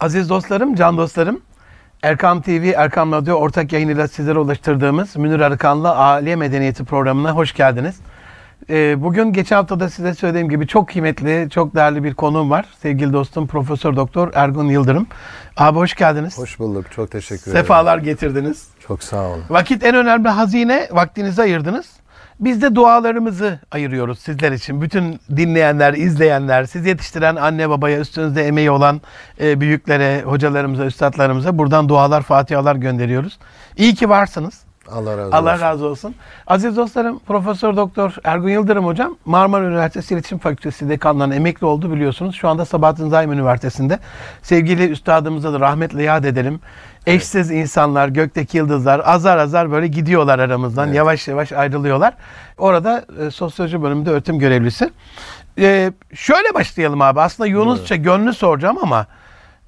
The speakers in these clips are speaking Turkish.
Aziz dostlarım, can dostlarım, Erkam TV, Erkam Radyo ortak yayınıyla sizlere ulaştırdığımız Münir Arıkan'la Aile Medeniyeti programına hoş geldiniz. Ee, bugün geçen hafta da size söylediğim gibi çok kıymetli, çok değerli bir konuğum var. Sevgili dostum Profesör Doktor Ergun Yıldırım. Abi hoş geldiniz. Hoş bulduk. Çok teşekkür ederim. Sefalar getirdiniz. Çok sağ olun. Vakit en önemli hazine. Vaktinizi ayırdınız. Biz de dualarımızı ayırıyoruz sizler için. Bütün dinleyenler, izleyenler, siz yetiştiren anne babaya, üstünüzde emeği olan e, büyüklere, hocalarımıza, üstadlarımıza buradan dualar, fatihalar gönderiyoruz. İyi ki varsınız. Allah razı olsun. Allah razı olsun. Aziz dostlarım, Profesör Doktor Ergun Yıldırım hocam Marmara Üniversitesi İletişim Fakültesi dekanlığından emekli oldu biliyorsunuz. Şu anda Sabahattin Zaim Üniversitesi'nde. Sevgili üstadımıza da rahmetle yad edelim. Eşsiz insanlar, gökteki yıldızlar azar azar böyle gidiyorlar aramızdan. Evet. Yavaş yavaş ayrılıyorlar. Orada e, sosyoloji bölümünde öğretim görevlisi. E, şöyle başlayalım abi. Aslında Yunusça gönlü soracağım ama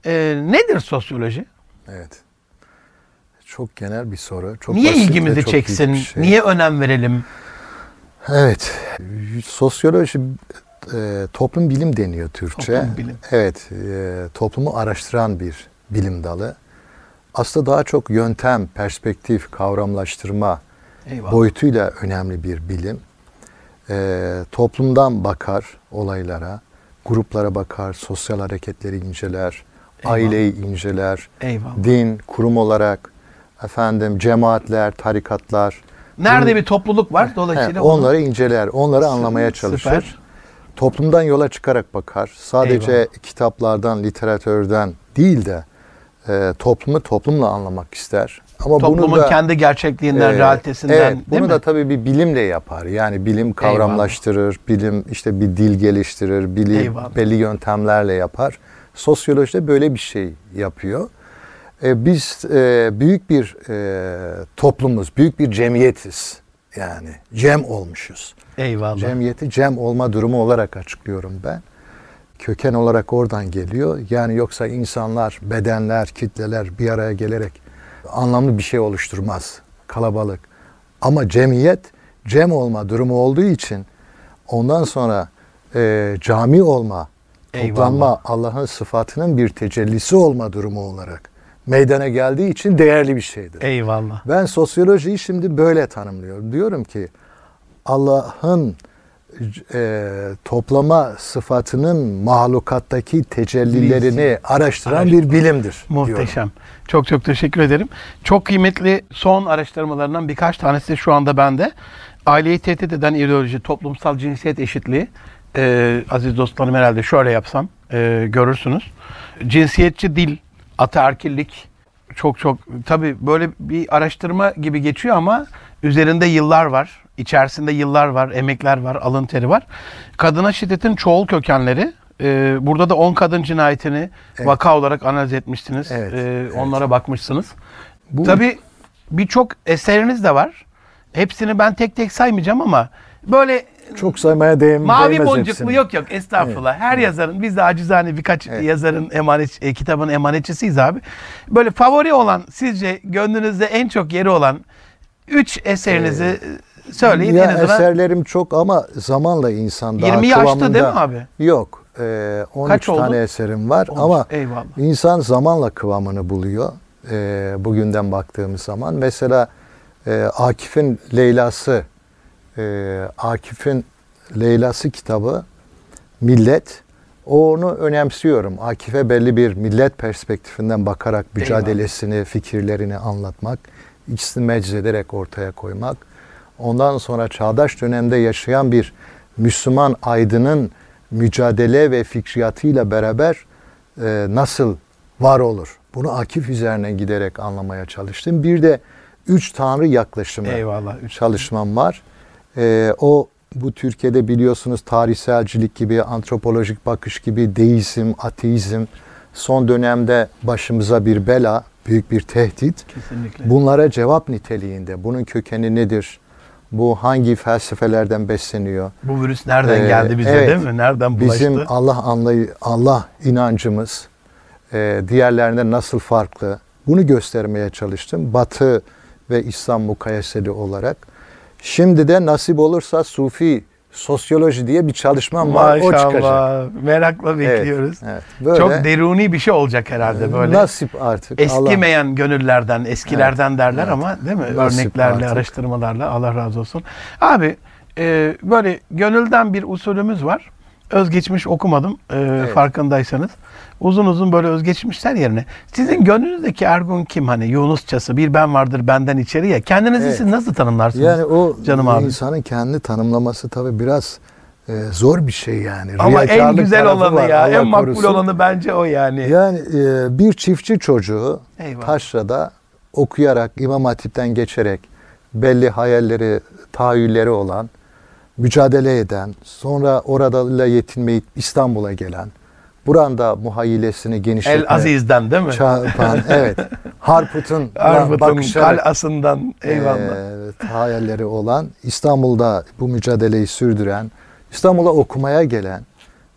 e, nedir sosyoloji? Evet. Çok genel bir soru. Çok Niye basit ve ilgimizi çok büyük çeksin? şey. Niye önem verelim? Evet. Sosyoloji e, toplum bilim deniyor Türkçe. Toplum bilim. Evet. E, toplumu araştıran bir bilim dalı. Aslında daha çok yöntem, perspektif, kavramlaştırma Eyvallah. boyutuyla önemli bir bilim. E, toplumdan bakar olaylara, gruplara bakar, sosyal hareketleri inceler, Eyvallah. aileyi inceler, Eyvallah. din, kurum olarak, efendim cemaatler, tarikatlar. Nerede Bunun- bir topluluk var He, dolayısıyla onu- onları inceler, onları anlamaya çalışır. Süper. Toplumdan yola çıkarak bakar. Sadece Eyvallah. kitaplardan, literatürden değil de e, toplumu toplumla anlamak ister. Ama Toplumun bunu da kendi gerçekliğinden, e, realitesinden evet, değil bunu mi? da tabii bir bilimle yapar. Yani bilim kavramlaştırır, bilim işte bir dil geliştirir, bilim Eyvallah. belli yöntemlerle yapar. Sosyoloji de böyle bir şey yapıyor. E, biz e, büyük bir e, toplumuz, büyük bir cemiyetiz. Yani cem olmuşuz. Eyvallah. Cemiyeti cem olma durumu olarak açıklıyorum ben. Köken olarak oradan geliyor. Yani yoksa insanlar, bedenler, kitleler bir araya gelerek anlamlı bir şey oluşturmaz. Kalabalık. Ama cemiyet cem olma durumu olduğu için ondan sonra e, cami olma, toplanma Eyvallah. Allah'ın sıfatının bir tecellisi olma durumu olarak meydana geldiği için değerli bir şeydir. Eyvallah. Ben sosyolojiyi şimdi böyle tanımlıyorum. Diyorum ki Allah'ın e, toplama sıfatının mahlukattaki tecellilerini araştıran bir bilimdir. diyorum. Muhteşem. Çok çok teşekkür ederim. Çok kıymetli son araştırmalarından birkaç tanesi şu anda bende. Aileyi tehdit eden ideoloji, toplumsal cinsiyet eşitliği. Ee, aziz dostlarım herhalde şöyle yapsam e, görürsünüz. Cinsiyetçi dil, ataerkillik çok çok tabii böyle bir araştırma gibi geçiyor ama üzerinde yıllar var. İçerisinde yıllar var, emekler var, alın teri var. Kadına şiddetin çoğul kökenleri. Ee, burada da 10 kadın cinayetini Evet. vaka olarak analiz etmişsiniz. Evet, Ee, evet. Onlara bakmışsınız. Bu- Tabii birçok eseriniz de var. Hepsini ben tek tek saymayacağım ama böyle Çok saymaya değim, mavi değmez boncuklu hepsini. yok yok estağfurullah. Her yazarın biz de acizane birkaç Evet. yazarın emanet e, kitabın emanetçisiyiz abi. Böyle favori olan sizce gönlünüzde en çok yeri olan üç eserinizi e, söyleyin Ya en azından. eserlerim çok ama zamanla insan daha 20 yaşta kıvamında- değil mi abi? Yok. E, 13 Kaç oldu? tane eserim var Olmuş. ama Eyvallah. insan zamanla kıvamını buluyor. E, bugünden baktığımız zaman. Mesela e, Akif'in Leyla'sı e, Akif'in Leyla'sı kitabı Millet onu önemsiyorum. Akif'e belli bir millet perspektifinden bakarak mücadelesini, fikirlerini anlatmak, ikisini meczederek ortaya koymak. Ondan sonra çağdaş dönemde yaşayan bir Müslüman aydının mücadele ve fikriyatıyla beraber e, nasıl var olur? Bunu Akif üzerine giderek anlamaya çalıştım. Bir de üç tanrı yaklaşımı Eyvallah. Üç. çalışmam var. Ee, o bu Türkiye'de biliyorsunuz tarihselcilik gibi, antropolojik bakış gibi, deizm, ateizm son dönemde başımıza bir bela, büyük bir tehdit. Kesinlikle. Bunlara cevap niteliğinde. Bunun kökeni nedir? Bu hangi felsefelerden besleniyor? Bu virüs nereden Ee, geldi bize evet. değil mi? Nereden bulaştı? Bizim Allah anlayı Allah inancımız e, diğerlerinden nasıl farklı? Bunu göstermeye çalıştım. Batı ve İslam mukayeseli olarak. Şimdi de nasip olursa Sufi sosyoloji diye bir çalışmam var. O çıkacak. Maşallah. Merakla bekliyoruz. Evet, böyle Çok deruni bir şey olacak herhalde böyle. nasip artık. Eskimeyen gönüllerden, eskilerden derler evet. ama değil mi? Nasip Örneklerle, artık. araştırmalarla Allah razı olsun. Abi e, böyle gönülden bir usulümüz var. Özgeçmiş okumadım e, farkındaysanız. Uzun uzun böyle özgeçmişler yerine. Sizin gönlünüzdeki Ergun kim hani Yunusçası bir ben vardır benden içeri ya. Kendinizi Evet. siz nasıl tanımlarsınız? Yani o Canım abi. insanın kendini tanımlaması tabii biraz e, zor bir şey yani. Ama en güzel olanı var, ya, Allah en makbul korusun. olanı bence o yani. Yani e, bir çiftçi çocuğu Eyvallah. taşrada okuyarak, İmam Hatip'ten geçerek belli hayalleri, tahayyülleri olan, mücadele eden, sonra orada yetinmeyip İstanbul'a gelen, buranda muhayyilesini genişletme, El Aziz'den değil mi? çarpan, evet, Harput'un bakışarak kalasından eyvallah. e, hayalleri olan, İstanbul'da bu mücadeleyi sürdüren, İstanbul'a okumaya gelen,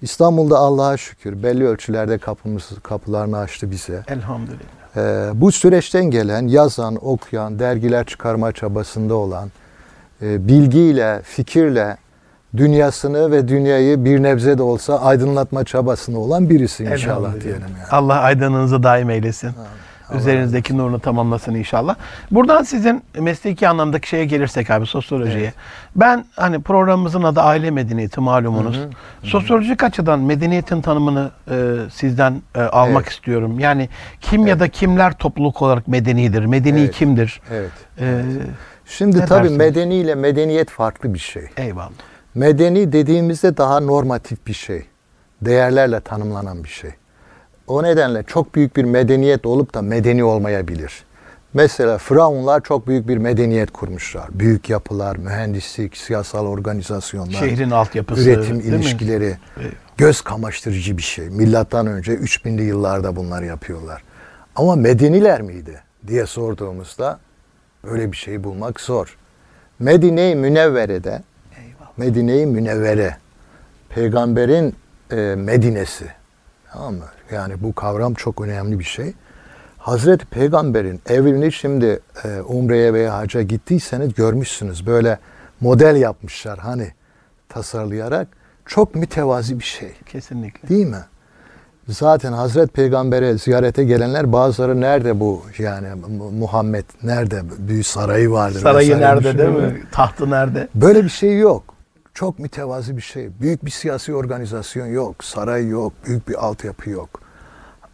İstanbul'da Allah'a şükür belli ölçülerde kapımız, kapılarını açtı bize. Elhamdülillah. Ee, bu süreçten gelen, yazan, okuyan, dergiler çıkarma çabasında olan, e, bilgiyle, fikirle dünyasını ve dünyayı bir nebze de olsa aydınlatma çabasında olan birisi inşallah Elhamdülillah. diyelim yani. Allah aydınlığınızı daim eylesin. Allah Üzerinizdeki nurunu tamamlasın inşallah. Buradan sizin mesleki anlamdaki şeye gelirsek abi sosyolojiye. Evet. Ben hani programımızın adı aile medeniyeti malumunuz. Hı hı, Sosyolojik açıdan medeniyetin tanımını e, sizden e, almak Evet. istiyorum. Yani kim ya da kimler topluluk olarak medenidir? Medeni Evet. kimdir? Evet. E, Şimdi Ne tabii dersiniz? medeni ile medeniyet farklı bir şey. eyvallah. Medeni dediğimizde daha normatif bir şey. Değerlerle tanımlanan bir şey. O nedenle çok büyük bir medeniyet olup da medeni olmayabilir. Mesela Firavunlar çok büyük bir medeniyet kurmuşlar. Büyük yapılar, mühendislik, siyasal organizasyonlar, Şehrin altyapısı. üretim mi? ilişkileri. Evet. Göz kamaştırıcı bir şey. Milattan önce 3000'li yıllarda bunlar yapıyorlar. Ama medeniler miydi diye sorduğumuzda böyle bir şey bulmak zor. Medine-i Münevvere'de. Medine-i Münevvere peygamberin e, Medinesi. Tamam mı? Yani bu kavram çok önemli bir şey. Hazreti Peygamber'in evini şimdi e, Umre'ye veya Hac'a gittiyseniz görmüşsünüz. Böyle model yapmışlar hani tasarlayarak. Çok mütevazi bir şey. Kesinlikle. Değil mi? Zaten Hazreti Peygamber'e ziyarete gelenler bazıları nerede bu yani Mu- Muhammed nerede büyük sarayı vardır. Sarayı nerede değil mi? Tahtı nerede? Böyle bir şey yok. Çok mütevazi bir şey. Büyük bir siyasi organizasyon yok. Saray yok. Büyük bir altyapı yok.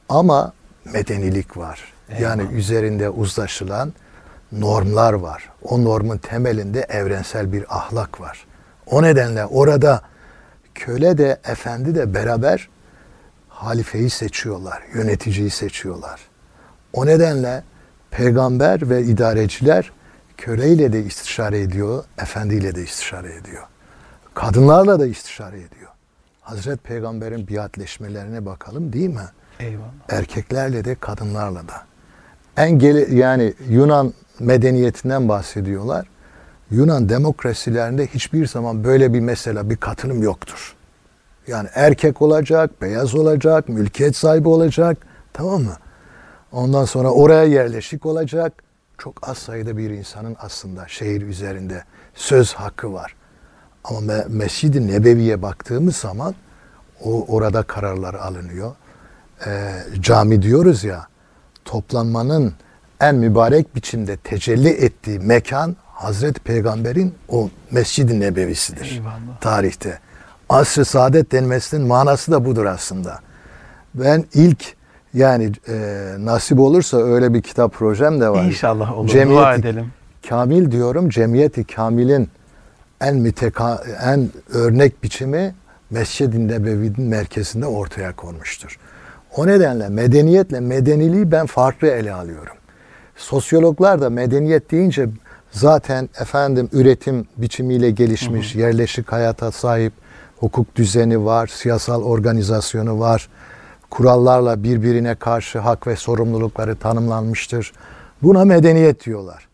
Ama medenilik var. Yani üzerinde uzlaşılan normlar var. O normun temelinde evrensel bir ahlak var. O nedenle orada köle de efendi de beraber halifeyi seçiyorlar, yöneticiyi seçiyorlar. O nedenle peygamber ve idareciler köleyle de istişare ediyor, efendiyle de istişare ediyor. Kadınlarla da istişare ediyor. Hazreti Peygamber'in biatleşmelerine bakalım değil mi? Eyvallah. Erkeklerle de kadınlarla da. En gele, yani Yunan medeniyetinden bahsediyorlar. Yunan demokrasilerinde hiçbir zaman böyle bir mesela bir katılım yoktur. Yani erkek olacak, beyaz olacak, mülkiyet sahibi olacak. Tamam mı? Ondan sonra oraya yerleşik olacak. Çok az sayıda bir insanın aslında şehir üzerinde söz hakkı var. Ama Me- Mescid-i Nebevi'ye baktığımız zaman o orada kararlar alınıyor. Ee, cami diyoruz ya, toplanmanın en mübarek biçimde tecelli ettiği mekan Hazreti Peygamber'in o Mescid-i Nebevisidir Eyvallah. tarihte. Asr-ı saadet denmesinin manası da budur aslında. Ben ilk yani e, nasip olursa öyle bir kitap projem de var. İnşallah olur. Dua Cemiyeti edelim. Kamil diyorum. Cemiyeti Kamil'in en müteka, en örnek biçimi Mescid-i Nebevi'nin merkezinde ortaya konmuştur. O nedenle medeniyetle medeniliği ben farklı ele alıyorum. Sosyologlar da medeniyet deyince zaten efendim üretim biçimiyle gelişmiş, yerleşik hayata sahip, hukuk düzeni var, siyasal organizasyonu var, kurallarla birbirine karşı hak ve sorumlulukları tanımlanmıştır. Buna medeniyet diyorlar.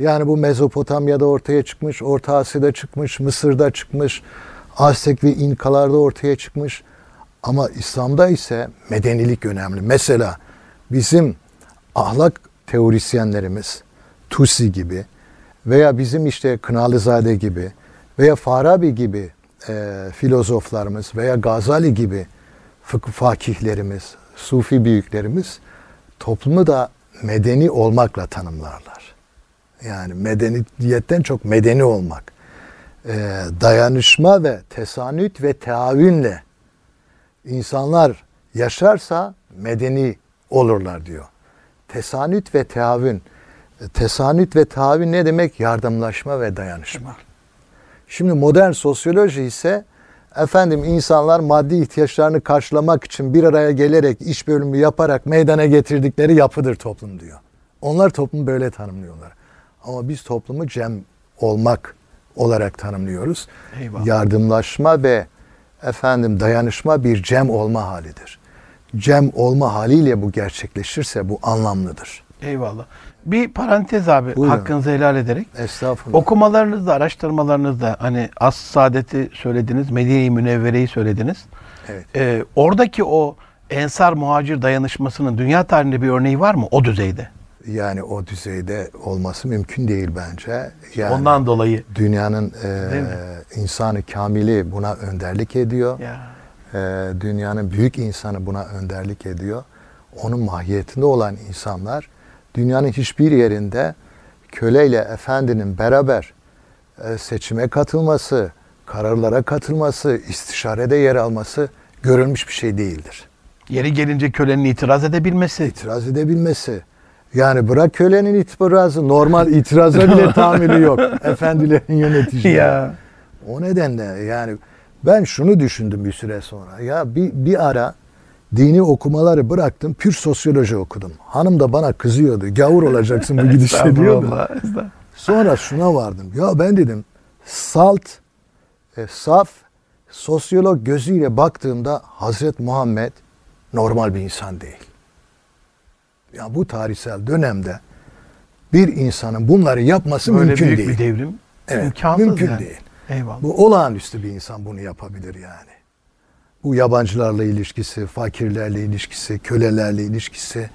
Yani bu Mezopotamya'da ortaya çıkmış, Orta Asya'da çıkmış, Mısır'da çıkmış, Aztek ve İnkalarda ortaya çıkmış. Ama İslam'da ise medenilik önemli. Mesela bizim ahlak teorisyenlerimiz Tusi gibi veya bizim işte Kınalızade gibi veya Farabi gibi e, filozoflarımız veya Gazali gibi fıkıh fakihlerimiz, sufi büyüklerimiz toplumu da medeni olmakla tanımlarlar. Yani medeniyetten çok medeni olmak. E, dayanışma ve tesanüt ve teavünle insanlar yaşarsa medeni olurlar diyor. Tesanüt ve teavün. E, Tesanüt ve teavün ne demek? Yardımlaşma ve dayanışma. Şimdi modern sosyoloji ise efendim insanlar maddi ihtiyaçlarını karşılamak için bir araya gelerek iş bölümü yaparak meydana getirdikleri yapıdır toplum diyor. Onlar toplumu böyle tanımlıyorlar. Ama biz toplumu cem olmak olarak tanımlıyoruz. Eyvallah. Yardımlaşma ve efendim dayanışma bir cem olma halidir. Cem olma haliyle bu gerçekleşirse bu anlamlıdır. Eyvallah. Bir parantez abi Buyurun. hakkınızı helal ederek. Estağfurullah. Okumalarınızda, araştırmalarınızda hani As Saadet'i söylediniz, Medine-i Münevvere'yi söylediniz. Evet. Ee, oradaki o ensar muhacir dayanışmasının dünya tarihinde bir örneği var mı o düzeyde? Yani o düzeyde olması mümkün değil bence. Yani Ondan dolayı. dünyanın e, insanı kamili buna önderlik ediyor. Ya. E, dünyanın büyük insanı buna önderlik ediyor. Onun mahiyetinde olan insanlar dünyanın hiçbir yerinde köleyle efendinin beraber e, seçime katılması, kararlara katılması, istişarede yer alması görülmüş bir şey değildir. Yeri gelince kölenin itiraz edebilmesi. İtiraz edebilmesi. Yani bırak kölenin itirazı, normal itiraza bile tahammülü yok. Efendilerin yöneticileri. ya. O nedenle yani ben şunu düşündüm bir süre sonra. Ya bir, bir ara dini okumaları bıraktım. Pür sosyoloji okudum. Hanım da bana kızıyordu. Gavur olacaksın bu gidişle diyordu. Sonra şuna vardım. Ya ben dedim salt, e, saf, sosyolog gözüyle baktığımda Hazret Muhammed normal bir insan değil. Ya bu tarihsel dönemde bir insanın bunları yapması Böyle mümkün büyük değil. bir devrim. Evet, imkansız mümkün yani. değil. Eyvallah. Bu olağanüstü bir insan bunu yapabilir yani. Bu yabancılarla ilişkisi, fakirlerle ilişkisi, kölelerle ilişkisi,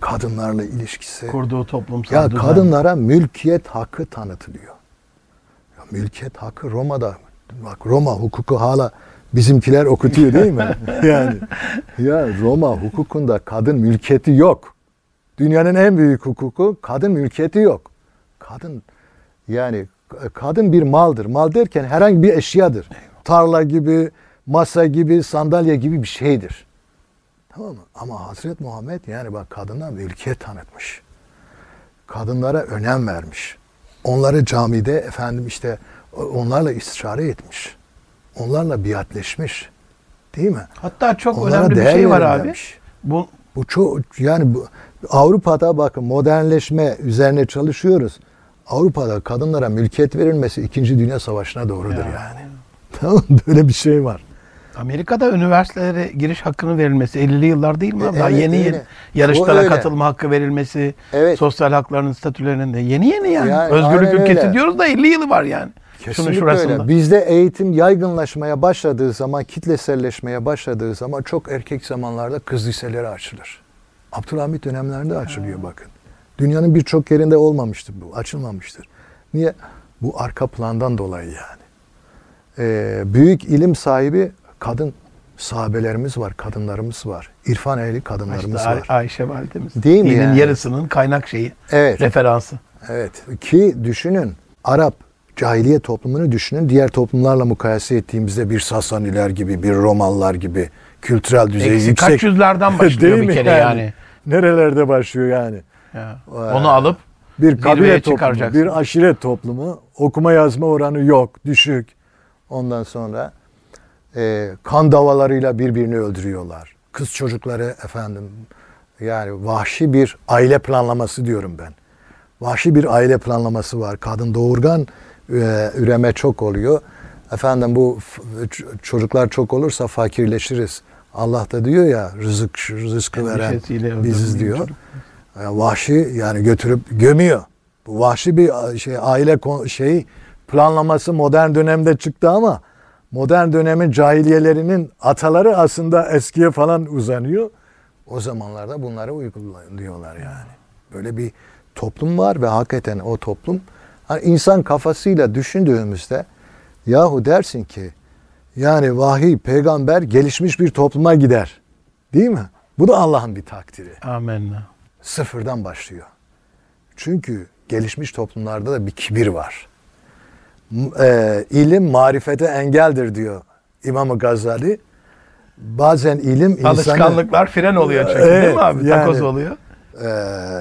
kadınlarla ilişkisi. Kurduğu toplumsal Ya düzen. kadınlara mülkiyet hakkı tanıtılıyor. Ya mülkiyet hakkı Roma'da. Bak Roma hukuku hala bizimkiler okutuyor değil mi? yani ya Roma hukukunda kadın mülkiyeti yok. Dünyanın en büyük hukuku kadın mülkiyeti yok. Kadın yani kadın bir maldır. Mal derken herhangi bir eşyadır. Tarla gibi, masa gibi, sandalye gibi bir şeydir. Tamam mı? Ama Hazret Muhammed yani bak kadına mülkiyet tanıtmış. Kadınlara önem vermiş. Onları camide efendim işte onlarla istişare etmiş. Onlarla biatleşmiş. Değil mi? Hatta çok Onlara önemli bir şey var abi. demiş. Bu Bu çok yani bu, Avrupa'da bakın modernleşme üzerine çalışıyoruz. Avrupa'da kadınlara mülkiyet verilmesi 2. Dünya Savaşı'na doğrudur Ya. yani. Tamam? Böyle bir şey var. Amerika'da üniversitelere giriş hakkının verilmesi 50'li yıllar değil mi? E, Daha evet, yeni yeni yarışlara katılma hakkı verilmesi, Evet. sosyal haklarının statülerinin de yeni yeni yani. Yani Özgürlük ülkesi öyle. diyoruz da 50 yılı var yani. Şunun Kesinlikle şurasında. öyle. Bizde eğitim yaygınlaşmaya başladığı zaman, kitleselleşmeye başladığı zaman çok erkek zamanlarda kız liseleri açılır. Abdülhamit dönemlerinde açılıyor bakın. Dünyanın birçok yerinde olmamıştır bu, açılmamıştır. Niye? Bu arka plandan dolayı yani. Ee, büyük ilim sahibi kadın sahabelerimiz var, kadınlarımız var. İrfan ehli kadınlarımız İşte Ay- var. Ayşe validemiz. Değil mi Dinin yani? yarısının kaynak şeyi, Evet. referansı. Evet ki düşünün Arap cahiliye toplumunu düşünün. Diğer toplumlarla mukayese ettiğimizde bir Sasaniler gibi, bir Romalılar gibi kültürel düzeyi Eksi yüksek. kaç yüzlerden başlıyor bir kere yani. Nerelerde başlıyor yani? Ya. Onu alıp Bir kabile toplumu, bir aşiret toplumu, okuma yazma oranı yok, düşük. Ondan sonra e, kan davalarıyla birbirini öldürüyorlar. Kız çocukları efendim yani vahşi bir aile planlaması diyorum ben. Vahşi bir aile planlaması var. Kadın doğurgan üreme çok oluyor. Efendim bu çocuklar çok olursa fakirleşiriz. Allah da diyor ya rızık rızkı veren biziz diyor. çocuk. Yani vahşi yani götürüp gömüyor. Bu vahşi bir şey aile şeyi planlaması modern dönemde çıktı ama modern dönemin cahiliyelerinin ataları aslında eskiye falan uzanıyor. O zamanlarda bunları uyguluyorlar yani. Böyle bir toplum var ve hakikaten o toplum hani insan kafasıyla düşündüğümüzde yahu dersin ki Yani vahiy, peygamber gelişmiş bir topluma gider. Değil mi? Bu da Allah'ın bir takdiri. Amenna. Sıfırdan başlıyor. Çünkü gelişmiş toplumlarda da bir kibir var. E, ilim marifete engeldir diyor İmam Gazali. Bazen ilim insanı Alışkanlıklar fren oluyor çünkü Evet, değil mi abi? yani- Takoz oluyor. E,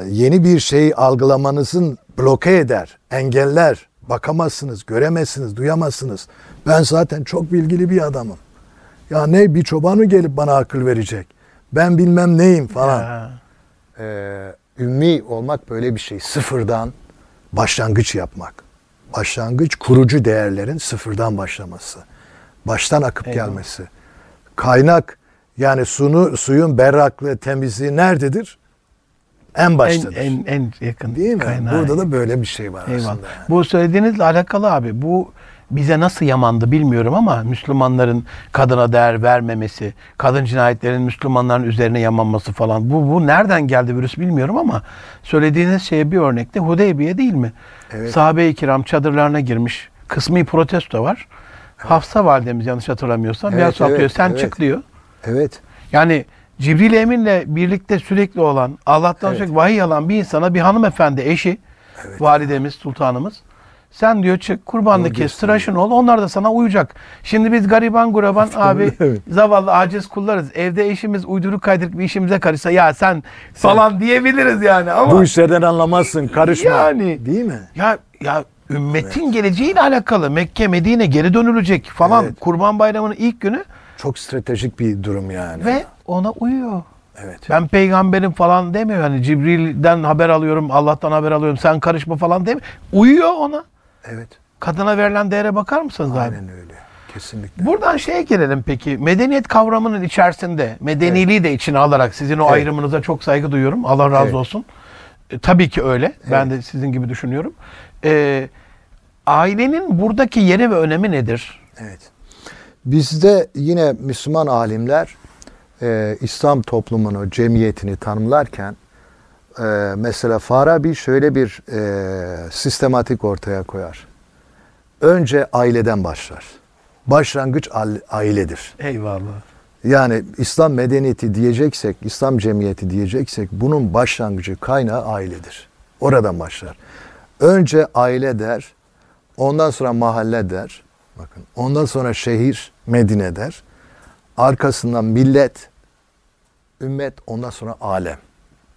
yeni bir şey algılamanızın bloke eder, engeller. Bakamazsınız, göremezsiniz, duyamazsınız. Ben zaten çok bilgili bir adamım. Ya ne bir çoban mı gelip bana akıl verecek? Ben bilmem neyim falan. Ha. Ee, ümmi olmak böyle bir şey. Sıfırdan başlangıç yapmak. Başlangıç kurucu değerlerin sıfırdan başlaması. Baştan akıp Eyvallah. gelmesi. Kaynak yani sunu, suyun berraklığı, temizliği nerededir? En En, baştadır. en, en yakın Değil mi? kaynağı. Burada da böyle bir şey var Eyvallah. aslında. yani. Bu söylediğinizle alakalı abi. Bu bize nasıl yamandı bilmiyorum ama Müslümanların kadına değer vermemesi, kadın cinayetlerinin Müslümanların üzerine yamanması falan. Bu bu nereden geldi virüs bilmiyorum ama söylediğiniz şeye bir örnekte Hudeybiye değil mi? Evet. Sahabe-i kiram çadırlarına girmiş. Kısmi protesto var. Hafsa validemiz yanlış hatırlamıyorsam Evet, biraz evet, Sen evet. çık diyor. Evet. Yani Cibril Emin'le birlikte sürekli olan, Allah'tan Evet. sürekli vahiy alan bir insana bir hanımefendi eşi, validemiz, sultanımız. Sen diyor çık kurbanlık kes, tıraşın ol. Onlar da sana uyacak. Şimdi biz gariban guraban abi evet. zavallı aciz kullarız. Evde eşimiz uyduruk kaydırık bir işimize karışsa ya sen falan diyebiliriz yani ama Bu işlerden anlamazsın, karışma. Yani. Değil mi? ya ya ümmetin geleceğiyle alakalı Mekke Medine geri dönülecek falan Evet. Kurban Bayramı'nın ilk günü Çok stratejik bir durum yani. ve ona uyuyor. evet. Ben peygamberim falan demiyor. Hani Cibril'den haber alıyorum, Allah'tan haber alıyorum. Sen karışma falan demiyor. Uyuyor ona. Evet. Kadına verilen değere bakar mısınız abi? Aynen öyle. Kesinlikle. Buradan şeye gelelim peki. Medeniyet kavramının içerisinde medeniliği de içine alarak sizin o Evet. ayrımınıza çok saygı duyuyorum. Allah razı Evet. olsun. E, tabii ki öyle. Ben de sizin gibi düşünüyorum. E, ailenin buradaki yeri ve önemi nedir? Evet. Bizde yine Müslüman alimler e, İslam toplumunu, cemiyetini tanımlarken e, mesela Farabi şöyle bir e, sistematik ortaya koyar. Önce aileden başlar. Başlangıç ailedir. Eyvallah. Yani İslam medeniyeti diyeceksek, İslam cemiyeti diyeceksek bunun başlangıcı kaynağı ailedir. Oradan başlar. Önce aile der, ondan sonra mahalle der. Bakın, ondan sonra şehir, Medine der. Arkasından millet, ümmet, ondan sonra alem.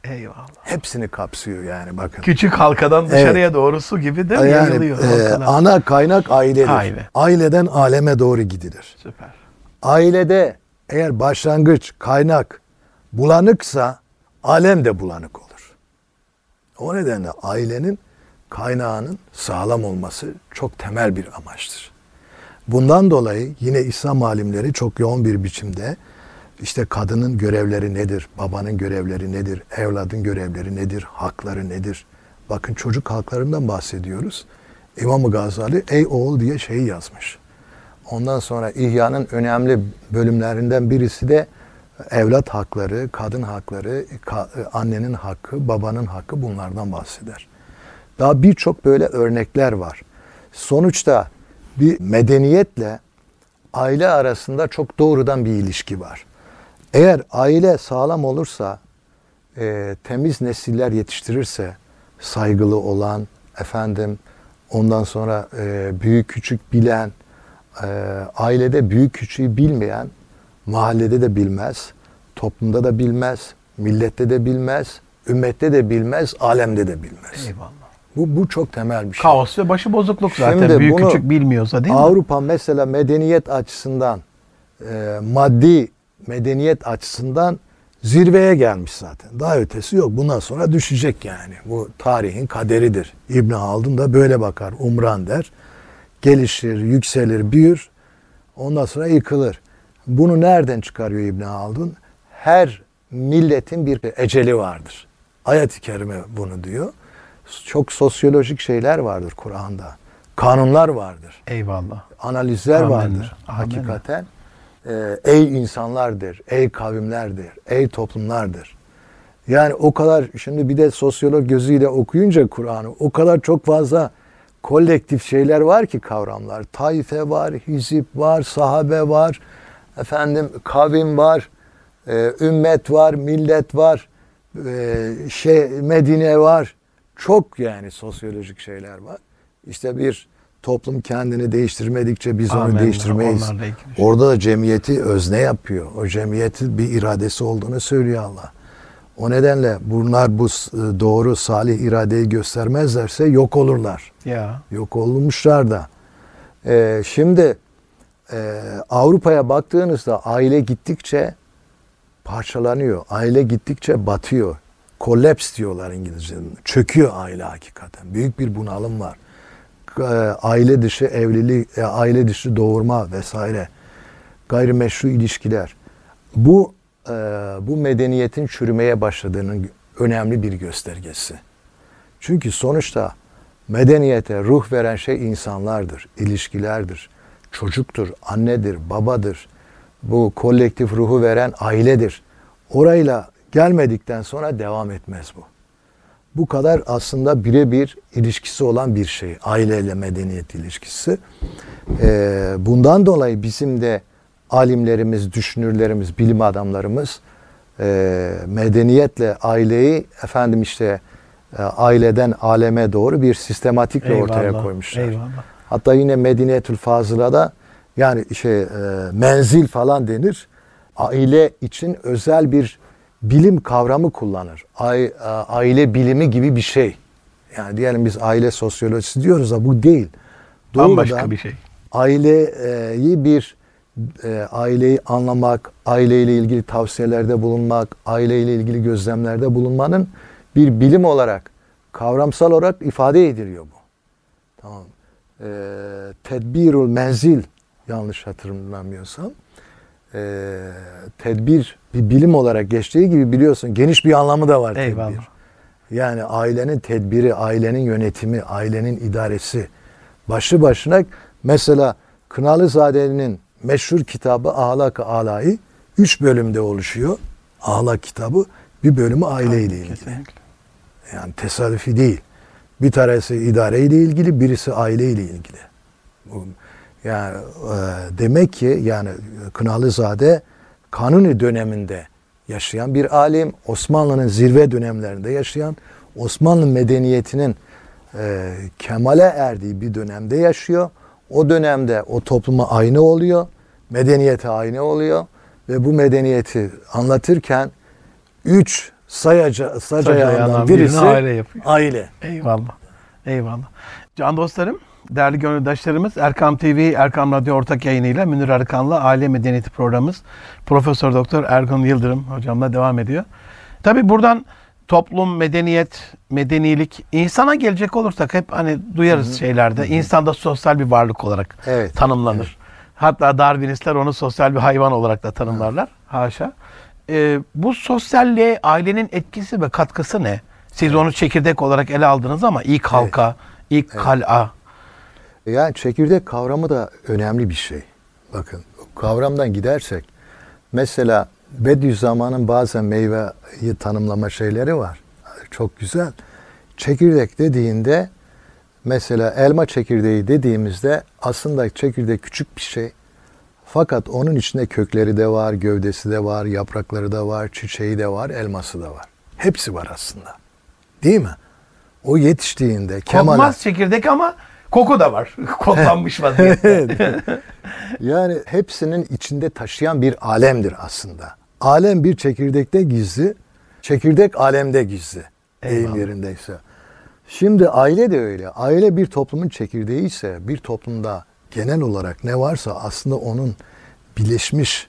Eyvallah. Hepsini kapsıyor yani bakın. Küçük halkadan dışarıya doğru su gibi değil mi? Yani Yayılıyor e, ana kaynak ailedir. Aile. Aileden aleme doğru gidilir. Süper. Ailede eğer başlangıç, kaynak bulanıksa alem de bulanık olur. O nedenle ailenin kaynağının sağlam olması çok temel bir amaçtır. Bundan dolayı yine İslam alimleri çok yoğun bir biçimde işte kadının görevleri nedir, babanın görevleri nedir, evladın görevleri nedir, hakları nedir? Bakın çocuk haklarından bahsediyoruz. İmam-ı Gazali ey oğul diye şeyi yazmış. Ondan sonra İhya'nın önemli bölümlerinden birisi de evlat hakları, kadın hakları, annenin hakkı, babanın hakkı bunlardan bahseder. Daha birçok böyle örnekler var. Sonuçta bir medeniyetle aile arasında çok doğrudan bir ilişki var. Eğer aile sağlam olursa, e, temiz nesiller yetiştirirse, saygılı olan, efendim, ondan sonra e, büyük küçük bilen, e, ailede büyük küçüğü bilmeyen, mahallede de bilmez, toplumda da bilmez, millette de bilmez, ümmette de bilmez, alemde de bilmez. Eyvallah. Bu, bu çok temel bir şey. Kaos ve başı bozukluk zaten. Şimdi Büyük bunu küçük bilmiyorsa değil mi? Avrupa mesela medeniyet açısından, e, maddi medeniyet açısından zirveye gelmiş zaten. Daha ötesi yok. Bundan sonra düşecek yani. Bu tarihin kaderidir. İbn Haldun da böyle bakar. Umran der. Gelişir, yükselir, büyür. Ondan sonra yıkılır. Bunu nereden çıkarıyor İbn Haldun? Her milletin bir eceli vardır. Ayet-i kerime bunu diyor. Çok sosyolojik şeyler vardır Kur'an'da. Kanunlar vardır Eyvallah. analizler Amenna, vardır amenna. hakikaten. Ee, ey insanlardır, ey kavimlerdir, ey toplumlardır. Yani o kadar şimdi bir de sosyolog gözüyle okuyunca Kur'an'ı o kadar çok fazla kolektif şeyler var ki kavramlar. Taife var, hizip var, sahabe var, efendim kavim var, e, ümmet var, millet var, e, şey Medine var. Çok yani sosyolojik şeyler var. İşte bir toplum kendini değiştirmedikçe biz onu Amenna, değiştirmeyiz. ilgili şey. Orada da cemiyeti özne yapıyor. O cemiyetin bir iradesi olduğunu söylüyor Allah. O nedenle bunlar bu s- doğru salih iradeyi göstermezlerse yok olurlar. Ya. Yok olmuşlar da. Ee, şimdi e, Avrupa'ya baktığınızda aile gittikçe parçalanıyor. Aile gittikçe batıyor. Collapse diyorlar İngilizce'de. Çöküyor aile hakikaten. Büyük bir bunalım var. E, aile dışı evlilik, e, aile dışı doğurma vesaire. Gayrimeşru ilişkiler. Bu e, bu medeniyetin çürümeye başladığının önemli bir göstergesi. Çünkü sonuçta medeniyete ruh veren şey insanlardır, ilişkilerdir, çocuktur, annedir, babadır. Bu kolektif ruhu veren ailedir. Orayla gelmedikten sonra devam etmez bu. Bu kadar aslında birebir ilişkisi olan bir şey. Aileyle medeniyet ilişkisi. Ee, bundan dolayı bizim de alimlerimiz, düşünürlerimiz, bilim adamlarımız e, medeniyetle aileyi efendim işte e, aileden aleme doğru bir sistematikle ortaya Eyvallah, koymuşlar. Eyvallah. Hatta yine Medinetül Fazıla'da yani şey e, menzil falan denir. Aile için özel bir bilim kavramı kullanır. E, aile bilimi gibi bir şey. Yani diyelim biz aile sosyolojisi diyoruz da bu değil. Bambaşka Doğrudan bir şey. aileyi bir e, aileyi anlamak, aileyle ilgili tavsiyelerde bulunmak, aileyle ilgili gözlemlerde bulunmanın bir bilim olarak, kavramsal olarak ifade ediliyor bu. Tamam. E, tedbirul menzil yanlış hatırlamıyorsam e, tedbir bir bilim olarak geçtiği gibi biliyorsun geniş bir anlamı da var Eyvallah. tedbir. Yani ailenin tedbiri, ailenin yönetimi, ailenin idaresi başlı başına mesela Kınalızade'nin meşhur kitabı Ahlak-ı Alai üç bölümde oluşuyor. Ahlak kitabı bir bölümü aile ile ilgili. Kesinlikle. Yani tesadüfi değil. Bir tanesi idare ile ilgili, birisi aile ile ilgili. Yani e, demek ki yani Kınalızade Kanuni döneminde yaşayan bir alim, Osmanlı'nın zirve dönemlerinde yaşayan, Osmanlı medeniyetinin e, kemale erdiği bir dönemde yaşıyor. O dönemde o topluma aynı oluyor, medeniyete aynı oluyor ve bu medeniyeti anlatırken üç sayaca, sac ayağından birisi aile yapıyor. aile. Eyvallah. Eyvallah. Can dostlarım, değerli gönüldaşlarımız Erkam TV, Erkam Radyo ortak yayınıyla Münir Arıkan'la Aile Medeniyeti programımız Profesör Doktor Ergun Yıldırım hocamla devam ediyor. Tabi buradan toplum, medeniyet, medenilik, insana gelecek olursak hep hani duyarız şeylerde. İnsan da sosyal bir varlık olarak Evet. tanımlanır. Hatta Darwinistler onu sosyal bir hayvan olarak da tanımlarlar. Haşa. Ee, bu sosyalliğe ailenin etkisi ve katkısı ne? Siz onu çekirdek olarak ele aldınız ama ilk halka, ilk kal'a. Yani çekirdek kavramı da önemli bir şey. Bakın kavramdan gidersek mesela Bediüzzaman'ın bazen meyveyi tanımlama şeyleri var. Çok güzel. Çekirdek dediğinde mesela elma çekirdeği dediğimizde aslında çekirdek küçük bir şey. Fakat onun içinde kökleri de var, gövdesi de var, yaprakları da var, çiçeği de var, elması da var. Hepsi var aslında. Değil mi? O yetiştiğinde kemale... Kokmaz çekirdek ama koku da var. Koklanmış vaziyette. Yani hepsinin içinde taşıyan bir alemdir aslında. Alem bir çekirdekte gizli, çekirdek alemde gizli. Deyim Eyvallah. yerindeyse. Şimdi aile de öyle. Aile bir toplumun çekirdeği ise bir toplumda genel olarak ne varsa aslında onun birleşmiş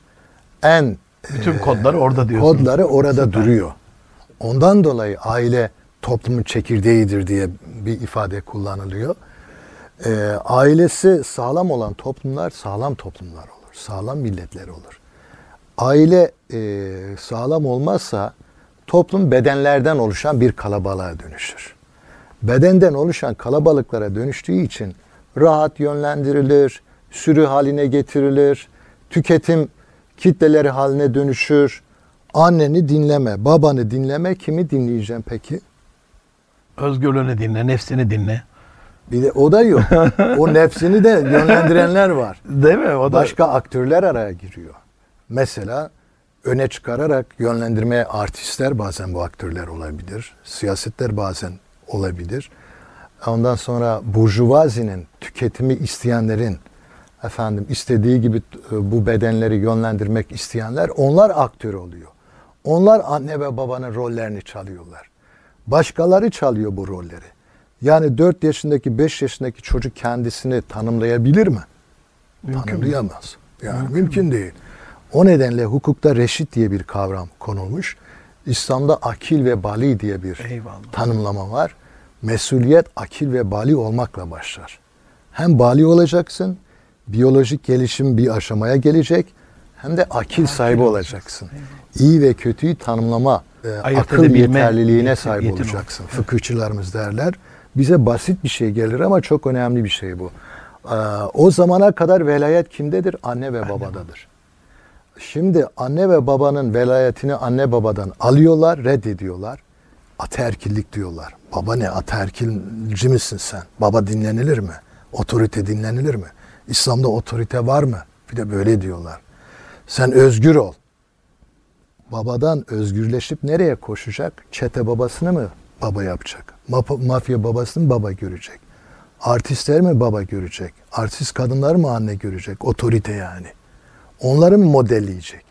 en Bütün e, kodları orada diyorsunuz. Kodları orada Süper. duruyor. Ondan dolayı aile toplumun çekirdeğidir diye bir ifade kullanılıyor. Ee, ailesi sağlam olan toplumlar sağlam toplumlar olur. Sağlam milletler olur. Aile e, sağlam olmazsa toplum bedenlerden oluşan bir kalabalığa dönüşür. Bedenden oluşan kalabalıklara dönüştüğü için rahat yönlendirilir, sürü haline getirilir, tüketim kitleleri haline dönüşür. Anneni dinleme, babanı dinleme, kimi dinleyeceğim peki? Özgürlüğünü dinle, nefsini dinle. Bir de o da yok. o nefsini de yönlendirenler var. Değil mi? O da Başka aktörler araya giriyor. Mesela öne çıkararak yönlendirmeye artistler bazen bu aktörler olabilir. Siyasetler bazen olabilir. Ondan sonra burjuvazinin, tüketimi isteyenlerin efendim istediği gibi e, bu bedenleri yönlendirmek isteyenler onlar aktör oluyor. Onlar anne ve babanın rollerini çalıyorlar. Başkaları çalıyor bu rolleri. Yani 4 yaşındaki 5 yaşındaki çocuk kendisini tanımlayabilir mi? Mümkün mü? Tanımlayamaz. Yani mümkün, değil. O nedenle hukukta reşit diye bir kavram konulmuş. İslam'da akil ve bali diye bir Eyvallah. tanımlama var. Mesuliyet akil ve bali olmakla başlar. Hem bali olacaksın, biyolojik gelişim bir aşamaya gelecek, hem de akil sahibi olacaksın. İyi ve kötüyü tanımlama, e, Ayırt akıl yeterliliğine sahip yetin olacaksın. olacak. Fıkıhçılarımız derler. Bize basit bir şey gelir ama çok önemli bir şey bu. Ee, O zamana kadar velayet kimdedir? Anne ve babadadır. Şimdi anne ve babanın velayetini anne babadan alıyorlar, reddediyorlar. Ataerkillik diyorlar. Baba ne? Ataerkilci misin sen? Baba dinlenilir mi? Otorite dinlenilir mi? İslam'da otorite var mı? Bir de böyle diyorlar. Sen özgür ol. Babadan özgürleşip nereye koşacak? Çete babasını mı baba yapacak? Maf- Mafya babasını baba görecek? Artistler mi baba görecek? Artist kadınlar mı anne görecek? Otorite yani. Onları mı modelleyecek?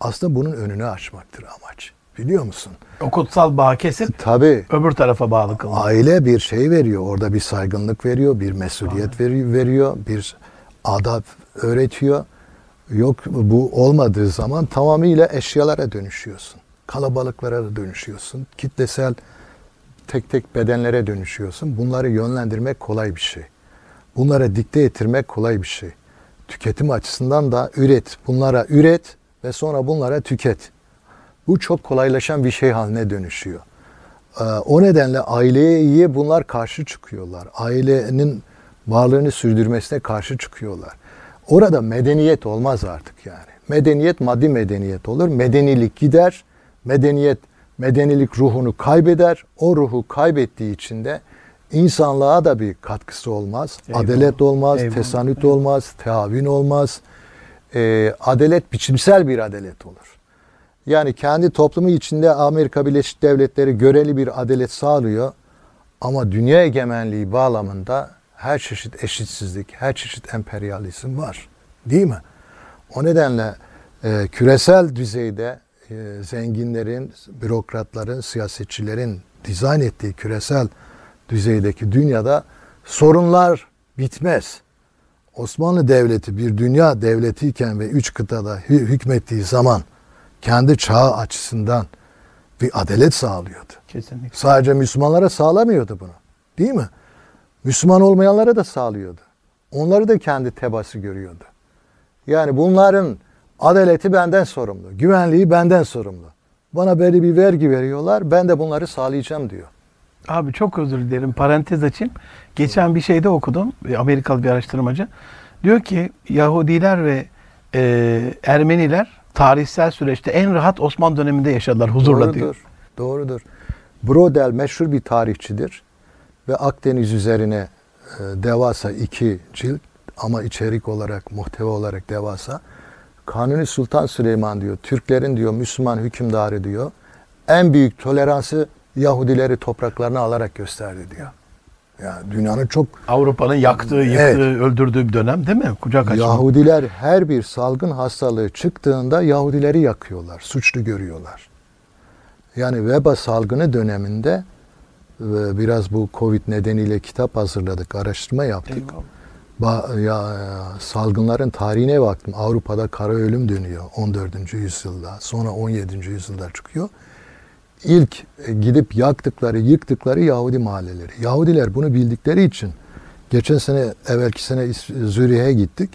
Aslında bunun önünü açmaktır amaç. Biliyor musun? o kutsal bağı kesip Tabii öbür tarafa bağlı kılmak. aile bir şey veriyor. Orada bir saygınlık veriyor, bir mesuliyet veri- veriyor, bir adab öğretiyor. Yok bu olmadığı zaman tamamıyla eşyalara dönüşüyorsun. Kalabalıklara da dönüşüyorsun. Kitlesel tek tek bedenlere dönüşüyorsun. Bunları yönlendirmek kolay bir şey. Bunlara dikte ettirmek kolay bir şey. Tüketim açısından da üret. Bunlara üret ve sonra bunlara tüket. Bu çok kolaylaşan bir şey haline dönüşüyor. Ee, O nedenle aileye bunlar karşı çıkıyorlar. Ailenin varlığını sürdürmesine karşı çıkıyorlar. Orada medeniyet olmaz artık yani. Medeniyet maddi medeniyet olur. Medenilik gider. Medeniyet medenilik ruhunu kaybeder. O ruhu kaybettiği için de insanlığa da bir katkısı olmaz. Eyvallah. Adalet olmaz, Eyvallah. tesanüt olmaz, teavin olmaz. Ee, adalet biçimsel bir adalet olur. Yani kendi toplumu içinde Amerika Birleşik Devletleri göreli bir adalet sağlıyor. Ama dünya egemenliği bağlamında her çeşit eşitsizlik, her çeşit emperyalizm var. Değil mi? O nedenle e, küresel düzeyde e, zenginlerin, bürokratların, siyasetçilerin dizayn ettiği küresel düzeydeki dünyada sorunlar bitmez. Osmanlı Devleti bir dünya devletiyken ve üç kıtada hü- hükmettiği zaman kendi çağı açısından bir adalet sağlıyordu. Kesinlikle. Sadece Müslümanlara sağlamıyordu bunu. Değil mi? Müslüman olmayanlara da sağlıyordu. Onları da kendi tebası görüyordu. Yani bunların adaleti benden sorumlu, güvenliği benden sorumlu. Bana belli bir vergi veriyorlar, ben de bunları sağlayacağım diyor. Abi çok özür dilerim. Parantez açayım. Geçen bir şeyde okudum. Amerikalı bir araştırmacı. Diyor ki Yahudiler ve e, Ermeniler tarihsel süreçte en rahat Osmanlı döneminde yaşadılar huzurla Doğrudur. diyor. Doğrudur. Brodel meşhur bir tarihçidir ve Akdeniz üzerine e, devasa iki cilt ama içerik olarak, muhteva olarak devasa. Kanuni Sultan Süleyman diyor, Türklerin diyor, Müslüman hükümdarı diyor, en büyük toleransı Yahudileri topraklarına alarak gösterdi diyor. Yani dünyanın çok Avrupa'nın yaktığı, yıktığı, Evet. öldürdüğü bir dönem değil mi? Kucak açma. Yahudiler her bir salgın hastalığı çıktığında Yahudileri yakıyorlar, suçlu görüyorlar. Yani veba salgını döneminde ve biraz bu Covid nedeniyle kitap hazırladık, araştırma yaptık. Eyvallah. Ya, salgınların tarihine baktım. Avrupa'da kara ölüm dönüyor 14. yüzyılda. Sonra 17. yüzyılda çıkıyor. İlk e, gidip yaktıkları, yıktıkları Yahudi mahalleleri. Yahudiler bunu bildikleri için geçen sene, evvelki sene Zürih'e gittik.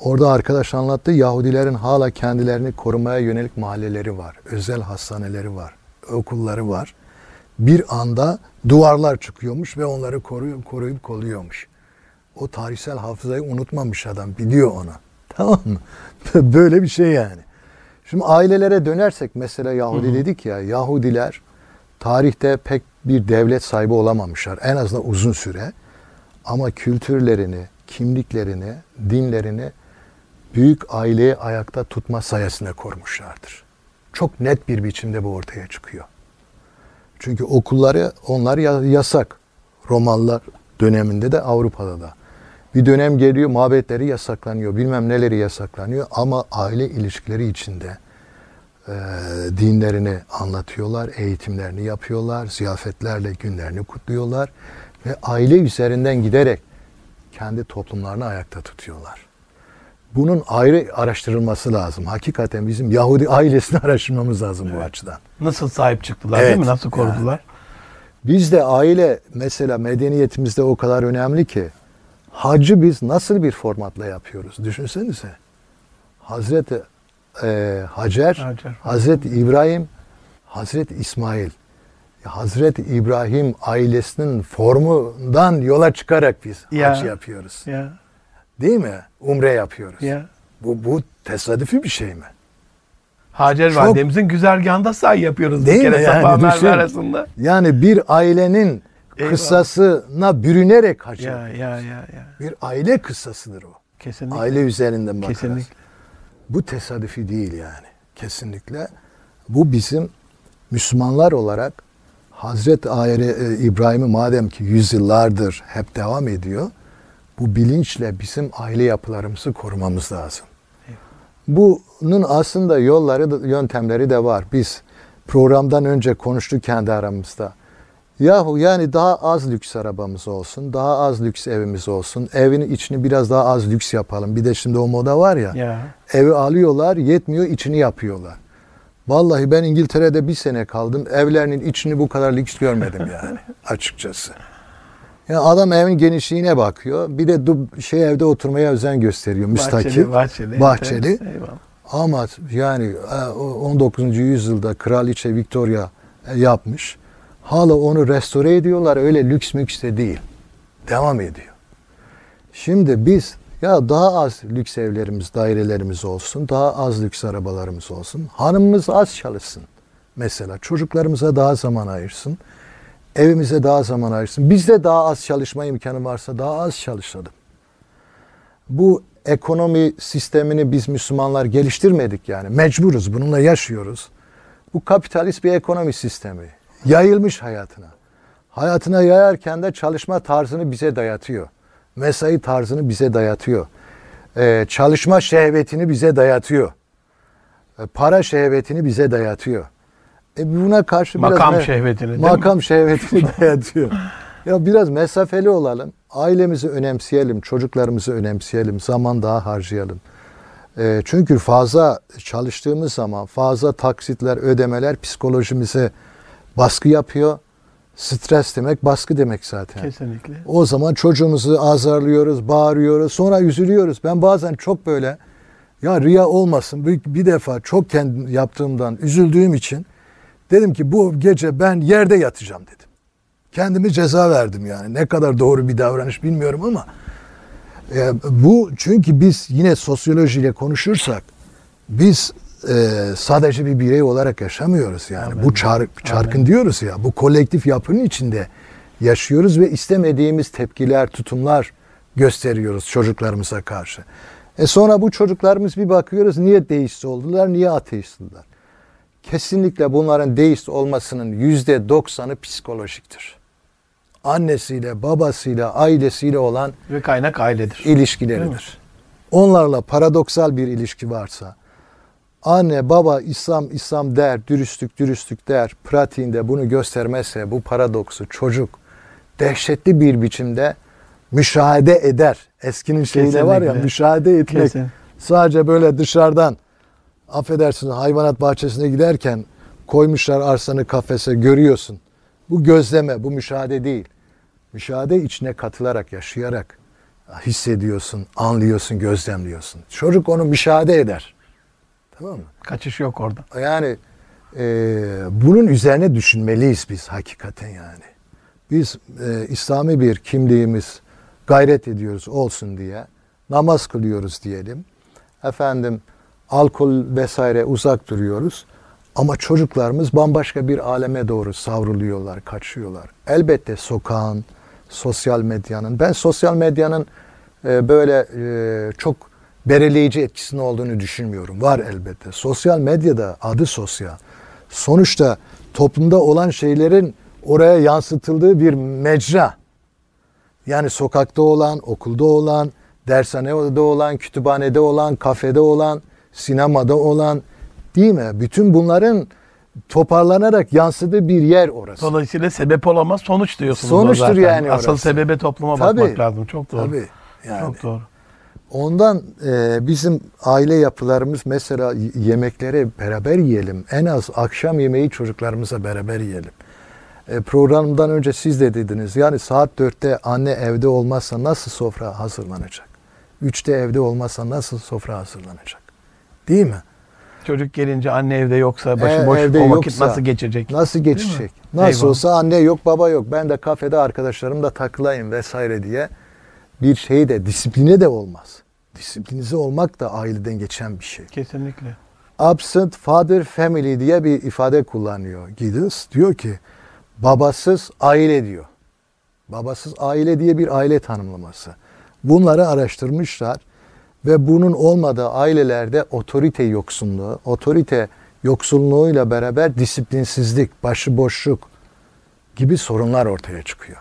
Orada arkadaş anlattı. Yahudilerin hala kendilerini korumaya yönelik mahalleleri var. Özel hastaneleri var. Okulları var. Bir anda duvarlar çıkıyormuş ve onları koruyup, koruyup kolluyormuş. O tarihsel hafızayı unutmamış adam. Biliyor onu. Tamam mı? Böyle bir şey yani. Şimdi ailelere dönersek mesela Yahudi dedik ya. Yahudiler tarihte pek bir devlet sahibi olamamışlar. En azından uzun süre. Ama kültürlerini, kimliklerini, dinlerini büyük aileyi ayakta tutma sayesinde korumuşlardır. Çok net bir biçimde bu ortaya çıkıyor. Çünkü okulları onlar ya- yasak. Romalılar döneminde de Avrupa'da da. Bir dönem geliyor mabetleri yasaklanıyor, bilmem neleri yasaklanıyor ama aile ilişkileri içinde e, dinlerini anlatıyorlar, eğitimlerini yapıyorlar, ziyafetlerle günlerini kutluyorlar ve aile üzerinden giderek kendi toplumlarını ayakta tutuyorlar. Bunun ayrı araştırılması lazım. Hakikaten bizim Yahudi ailesini araştırmamız lazım bu açıdan. Nasıl sahip çıktılar Evet, değil mi? Nasıl korudular? Bizde aile mesela medeniyetimizde o kadar önemli ki hacı biz nasıl bir formatla yapıyoruz? Düşünsenize. Hazreti e, Hacer, Hacer. Hazreti İbrahim, Hazreti İsmail. Hazreti İbrahim ailesinin formundan yola çıkarak biz Ya. hac yapıyoruz. Ya, Değil mi? Umre yapıyoruz. ya. Bu, bu tesadüfi bir şey mi? Hacer Çok- validemizin güzergahında say yapıyoruz Değil bir kere mi yani? Safa Merve arasında. Yani bir ailenin Eyvallah. kıssasına bürünerek hac Ya ya ya ya. Bir aile kıssasıdır o. Kesinlikle. Aile üzerinden bakarız. Kesinlikle. Bu tesadüfi değil yani. Kesinlikle. Bu bizim Müslümanlar olarak Hazreti Aile e, İbrahim'i madem ki yüzyıllardır hep devam ediyor. Bu bilinçle bizim aile yapılarımızı korumamız lazım. Bunun aslında yolları, yöntemleri de var. Biz programdan önce konuştuk kendi aramızda. Yahu yani daha az lüks arabamız olsun, daha az lüks evimiz olsun, evin içini biraz daha az lüks yapalım. Bir de şimdi o moda var ya, Ya. evi alıyorlar, yetmiyor, içini yapıyorlar. Vallahi ben İngiltere'de bir sene kaldım, evlerinin içini bu kadar lüks görmedim yani açıkçası. Ya adam evin genişliğine bakıyor, bir de şey evde oturmaya özen gösteriyor, müstakil. Bahçeli, bahçeli. bahçeli. Evet, eyvallah. Ama yani e, o 19. yüzyılda Kraliçe Victoria e, yapmış. Hala onu restore ediyorlar. Öyle lüks müks de değil. Devam ediyor. Şimdi biz ya daha az lüks evlerimiz, dairelerimiz olsun, daha az lüks arabalarımız olsun. Hanımımız az çalışsın. Mesela çocuklarımıza daha zaman ayırsın. Evimize daha zaman ayırsın. Bizde daha az çalışma imkanı varsa daha az çalışalım bu ekonomi sistemini biz Müslümanlar geliştirmedik yani. Mecburuz, bununla yaşıyoruz. Bu kapitalist bir ekonomi sistemi. Yayılmış hayatına. Hayatına yayarken de çalışma tarzını bize dayatıyor. Mesai tarzını bize dayatıyor. Ee, çalışma şehvetini bize dayatıyor. Ee, para şehvetini bize dayatıyor. E buna karşı biraz Makam şehvetini değil mi? makam şehvetini dayatıyor. Ya biraz mesafeli olalım. Ailemizi önemseyelim, çocuklarımızı önemseyelim, zaman daha harcayalım. E, çünkü fazla çalıştığımız zaman fazla taksitler, ödemeler psikolojimize baskı yapıyor. Stres demek baskı demek zaten. Kesinlikle. O zaman çocuğumuzu azarlıyoruz, bağırıyoruz, sonra üzülüyoruz. Ben bazen çok böyle ya riya olmasın bir, bir defa çok kendi yaptığımdan üzüldüğüm için dedim ki bu gece ben yerde yatacağım dedim. Kendimi ceza verdim yani. Ne kadar doğru bir davranış bilmiyorum ama e, bu çünkü biz yine sosyolojiyle konuşursak biz e, sadece bir birey olarak yaşamıyoruz yani. Amen. Bu çar, çarkın Amen. diyoruz ya. Bu kolektif yapının içinde yaşıyoruz ve istemediğimiz tepkiler, tutumlar gösteriyoruz çocuklarımıza karşı. E sonra bu çocuklarımız bir bakıyoruz niye deist oldular, niye ateist oldular. Kesinlikle bunların deist olmasının yüzde doksanı psikolojiktir. Annesiyle, babasıyla, ailesiyle olan Ve kaynak ailedir. İlişkileridir. Onlarla paradoksal bir ilişki varsa, anne baba İslam İslam der, dürüstlük dürüstlük der, pratiğinde bunu göstermezse bu paradoksu çocuk dehşetli bir biçimde müşahede eder. Eskinin şeyiyle var ya Kesinlikle. müşahede etmek. Kesin. Sadece böyle dışarıdan affedersiniz hayvanat bahçesine giderken koymuşlar arsanı kafese görüyorsun. Bu gözleme, bu müşahede değil. Müşahede içine katılarak, yaşayarak hissediyorsun, anlıyorsun, gözlemliyorsun. Çocuk onu müşahede eder. Tamam mı? Kaçış yok orada. Yani e, bunun üzerine düşünmeliyiz biz hakikaten yani. Biz e, İslami bir kimliğimiz gayret ediyoruz olsun diye namaz kılıyoruz diyelim. Efendim alkol vesaire uzak duruyoruz. Ama çocuklarımız bambaşka bir aleme doğru savruluyorlar, kaçıyorlar. Elbette sokağın, sosyal medyanın. Ben sosyal medyanın e, böyle e, çok belirleyici etkisinin olduğunu düşünmüyorum. Var elbette. Sosyal medyada adı sosyal. Sonuçta toplumda olan şeylerin oraya yansıtıldığı bir mecra. Yani sokakta olan, okulda olan, dershanede olan, kütüphanede olan, kafede olan, sinemada olan değil mi? Bütün bunların toparlanarak yansıdığı bir yer orası. Dolayısıyla sebep olamaz sonuç diyorsunuz. Sonuçtur zaten. yani Asıl orası. sebebe topluma Tabii. bakmak lazım. Çok doğru. Tabii. Yani. Çok doğru. Ondan e, bizim aile yapılarımız mesela y- yemekleri beraber yiyelim. En az akşam yemeği çocuklarımıza beraber yiyelim. E, programdan önce siz de dediniz. Yani saat dörtte anne evde olmazsa nasıl sofra hazırlanacak? Üçte evde olmazsa nasıl sofra hazırlanacak? Değil mi? Çocuk gelince anne evde yoksa başı E, evde o vakit yoksa nasıl geçecek? Nasıl geçecek? Nasıl Eyvallah. olsa anne yok baba yok. Ben de kafede arkadaşlarımla takılayım vesaire diye bir şey de disipline de olmaz. Disiplinize olmak da aileden geçen bir şey. Kesinlikle. Absent father family diye bir ifade kullanıyor Giddens. Diyor ki babasız aile diyor. Babasız aile diye bir aile tanımlaması. Bunları araştırmışlar ve bunun olmadığı ailelerde otorite yoksunluğu, otorite yoksunluğuyla beraber disiplinsizlik, başıboşluk gibi sorunlar ortaya çıkıyor.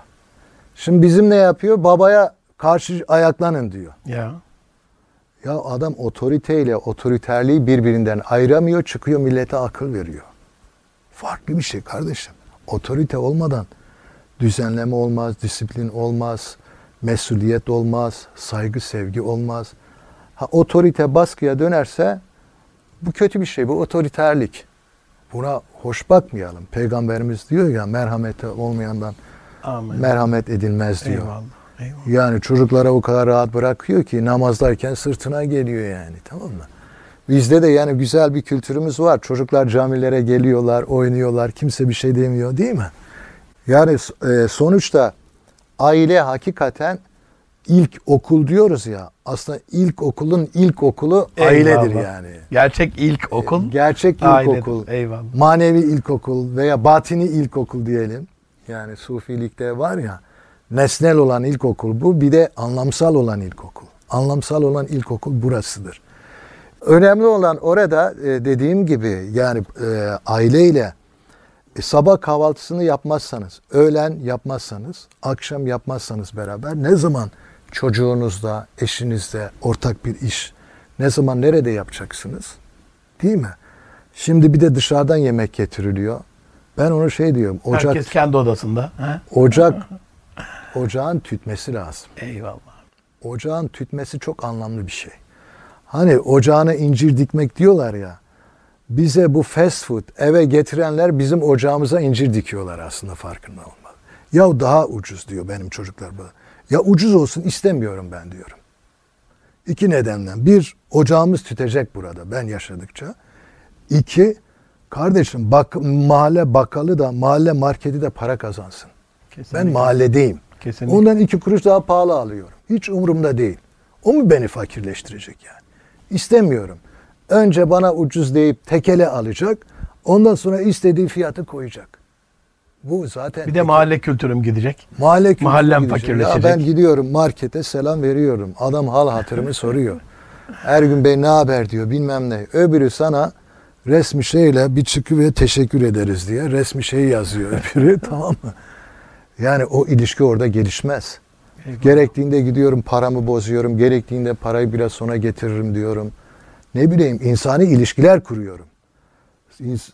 Şimdi bizim ne yapıyor? Babaya karşı ayaklanın diyor. Ya. Ya adam otoriteyle otoriterliği birbirinden ayıramıyor, çıkıyor millete akıl veriyor. Farklı bir şey kardeşim. Otorite olmadan düzenleme olmaz, disiplin olmaz, mesuliyet olmaz, saygı sevgi olmaz. Ha otorite baskıya dönerse bu kötü bir şey, bu otoriterlik. Buna hoş bakmayalım. Peygamberimiz diyor ya merhamete olmayandan Amin. merhamet edilmez diyor. Eyvallah. Eyvallah. Yani çocuklara o kadar rahat bırakıyor ki namazdayken sırtına geliyor yani tamam mı? Bizde de yani güzel bir kültürümüz var. Çocuklar camilere geliyorlar, oynuyorlar. Kimse bir şey demiyor değil mi? Yani e, sonuçta aile hakikaten ilk okul diyoruz ya. Aslında ilk okulun ilk okulu ailedir Eyvallah. yani. Gerçek ilk okul. Gerçek ilk ailedir. okul. Eyvallah. Manevi ilkokul veya batini ilkokul diyelim. Yani sufilikte var ya nesnel olan ilkokul bu bir de anlamsal olan ilkokul. Anlamsal olan ilkokul burasıdır. Önemli olan orada e, dediğim gibi yani e, aileyle e, sabah kahvaltısını yapmazsanız, öğlen yapmazsanız, akşam yapmazsanız beraber ne zaman çocuğunuzla, eşinizle ortak bir iş, ne zaman nerede yapacaksınız? Değil mi? Şimdi bir de dışarıdan yemek getiriliyor. Ben onu şey diyorum. Ocak Herkes kendi odasında. He? ocak ocağın tütmesi lazım. Eyvallah. Ocağın tütmesi çok anlamlı bir şey. Hani ocağına incir dikmek diyorlar ya. Bize bu fast food eve getirenler bizim ocağımıza incir dikiyorlar aslında farkında olmadan. Ya daha ucuz diyor benim çocuklar bana. Ya ucuz olsun istemiyorum ben diyorum. İki nedenden. Bir, ocağımız tütecek burada ben yaşadıkça. İki, kardeşim bak, mahalle bakkalı da mahalle marketi de para kazansın. Kesinlikle. Ben mahalledeyim. Kesinlikle. Ondan iki kuruş daha pahalı alıyorum. Hiç umurumda değil. O mu beni fakirleştirecek yani? İstemiyorum. Önce bana ucuz deyip tekele alacak. Ondan sonra istediği fiyatı koyacak. Bu zaten Bir de mahalle kültürüm gidecek. mahalle kültürü Mahallem gidecek. fakirleşecek. Ya ben gidiyorum markete selam veriyorum. Adam hal hatırımı soruyor. Ergün Bey ne haber diyor bilmem ne. Öbürü sana resmi şeyle bir çıkı ve teşekkür ederiz diye resmi şey yazıyor öbürü tamam mı? Yani o ilişki orada gelişmez. Eyvallah. Gerektiğinde gidiyorum paramı bozuyorum. Gerektiğinde parayı biraz sonra getiririm diyorum. Ne bileyim insani ilişkiler kuruyorum.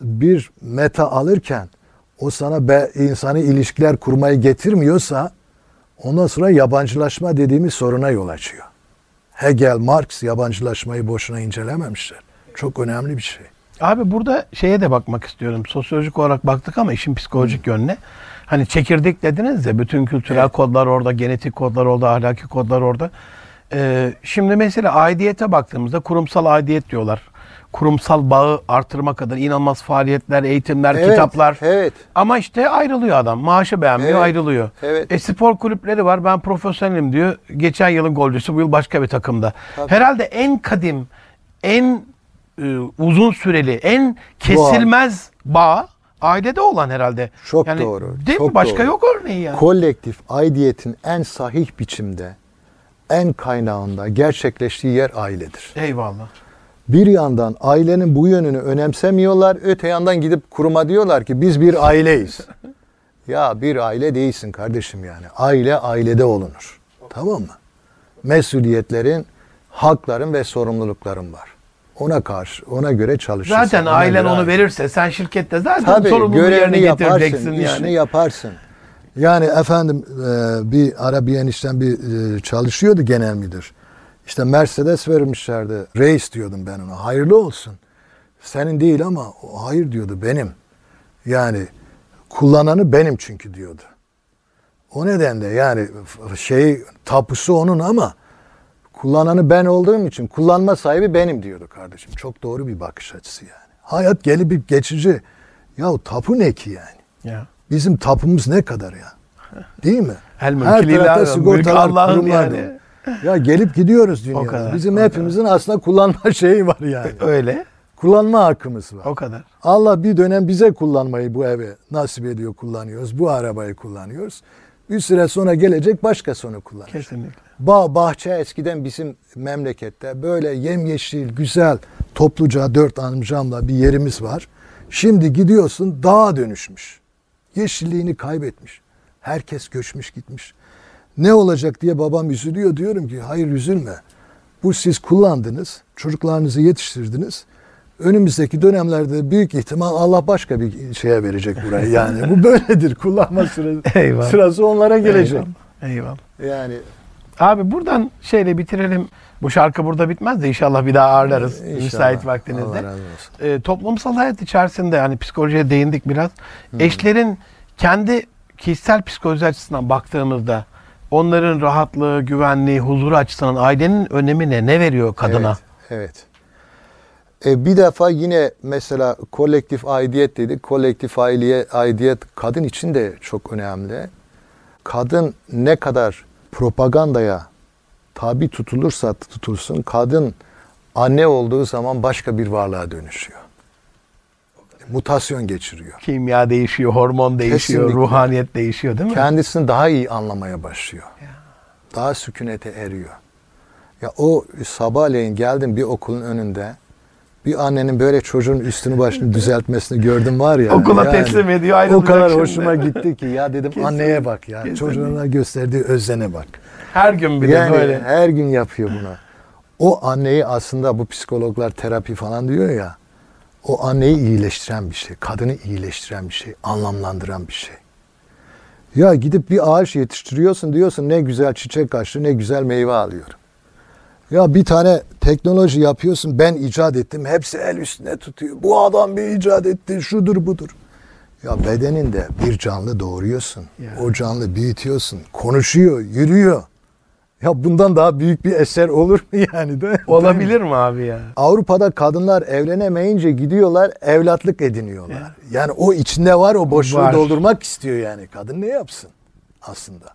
Bir meta alırken o sana be, insani ilişkiler kurmayı getirmiyorsa ondan sonra yabancılaşma dediğimiz soruna yol açıyor. Hegel, Marx yabancılaşmayı boşuna incelememişler. Çok önemli bir şey. Abi burada şeye de bakmak istiyorum. Sosyolojik olarak baktık ama işin psikolojik yönüne. Hani çekirdek dediniz ya bütün kültürel Evet. kodlar orada, genetik kodlar orada, ahlaki kodlar orada. Ee, şimdi mesela aidiyete baktığımızda kurumsal aidiyet diyorlar. Kurumsal bağı artırmak adına inanılmaz faaliyetler, eğitimler, Evet, kitaplar. Evet. Ama işte ayrılıyor adam. Maaşı beğenmiyor, Evet, ayrılıyor. evet. E spor kulüpleri var. Ben profesyonelim diyor. Geçen yılın golcüsü bu yıl başka bir takımda. Tabii. Herhalde en kadim, en e, uzun süreli, en kesilmez bağ ailede olan herhalde. Çok yani, doğru, Değil çok mi? Başka doğru. yok örneği ya. Kolektif aidiyetin en sahih biçimde, en kaynağında gerçekleştiği yer ailedir. Eyvallah. Bir yandan ailenin bu yönünü önemsemiyorlar, öte yandan gidip kuruma diyorlar ki biz bir aileyiz. ya bir aile değilsin kardeşim yani. Aile ailede olunur. Tamam mı? Mesuliyetlerin, hakların ve sorumlulukların var. Ona karşı, ona göre çalışırsın. Zaten Ona ailen onu verirse sen şirkette zaten Tabii sorumluluğu yerine getireceksin yaparsın, işini yani. yaparsın. Yani efendim e, bir ara bir enişten bir e, çalışıyordu genel müdür. İşte Mercedes vermişlerdi. Reis diyordum ben ona. Hayırlı olsun. Senin değil ama hayır diyordu benim. Yani kullananı benim çünkü diyordu. O nedenle yani şey tapusu onun ama kullananı ben olduğum için kullanma sahibi benim diyordu kardeşim. Çok doğru bir bakış açısı yani. Hayat gelip geçici. Ya tapu ne ki yani? Ya. Bizim tapumuz ne kadar ya? Değil mi? El Her tarafta sigortalar, kurumlar yani. dolu. Ya gelip gidiyoruz dünyada. kadar, Bizim o hepimizin aslında kullanma şeyi var yani. Öyle. kullanma hakkımız var. O kadar. Allah bir dönem bize kullanmayı bu evi nasip ediyor kullanıyoruz. Bu arabayı kullanıyoruz. Bir süre sonra gelecek başkası onu kullanacak. Kesinlikle. Bağ, bahçe eskiden bizim memlekette böyle yemyeşil, güzel, topluca dört amcamla bir yerimiz var. Şimdi gidiyorsun dağa dönüşmüş. Yeşilliğini kaybetmiş. Herkes göçmüş gitmiş. Ne olacak diye babam üzülüyor. Diyorum ki hayır üzülme. Bu siz kullandınız, çocuklarınızı yetiştirdiniz. Önümüzdeki dönemlerde büyük ihtimal Allah başka bir şeye verecek burayı yani. Bu böyledir. Kullanma sırası, Eyvallah. sırası onlara gelecek. Eyvallah. Eyvallah. Yani Abi buradan şeyle bitirelim. Bu şarkı burada bitmez de inşallah bir daha ağırlarız İnşallah. müsait vaktinizde. Ee, toplumsal hayat içerisinde yani psikolojiye değindik biraz. Eşlerin kendi kişisel psikoloji açısından baktığımızda onların rahatlığı, güvenliği, huzuru açısından ailenin önemi ne? Ne veriyor kadına? Evet. evet. E, bir defa yine mesela kolektif aidiyet dedik. Kolektif aileye aidiyet kadın için de çok önemli. Kadın ne kadar propagandaya tabi tutulursa tutulsun kadın anne olduğu zaman başka bir varlığa dönüşüyor. Mutasyon geçiriyor. Kimya değişiyor, hormon değişiyor, Kesinlikle. ruhaniyet değişiyor değil mi? kendisini daha iyi anlamaya başlıyor. Daha sükunete eriyor. Ya o sabahleyin geldim bir okulun önünde bir annenin böyle çocuğun üstünü başını düzeltmesini gördüm var ya. Okula teslim ediyor, ayrılacak O kadar şimdi. hoşuma gitti ki ya dedim Kesin- anneye bak ya. kesinlikle. Çocuğuna gösterdiği özene bak. Her gün bir yani de böyle. her gün yapıyor bunu. O anneyi aslında bu psikologlar terapi falan diyor ya. O anneyi iyileştiren bir şey. Kadını iyileştiren bir şey. Anlamlandıran bir şey. Ya gidip bir ağaç yetiştiriyorsun diyorsun ne güzel çiçek açtı ne güzel meyve alıyorum. Ya bir tane teknoloji yapıyorsun ben icat ettim hepsi el üstüne tutuyor. Bu adam bir icat etti şudur budur. Ya bedeninde bir canlı doğuruyorsun. Ya. O canlı büyütüyorsun. Konuşuyor, yürüyor. Ya bundan daha büyük bir eser olur mu yani? Mi? Olabilir mi abi ya? Avrupa'da kadınlar evlenemeyince gidiyorlar evlatlık ediniyorlar. Yani o içinde var o boşluğu Var. doldurmak istiyor yani. Kadın ne yapsın aslında?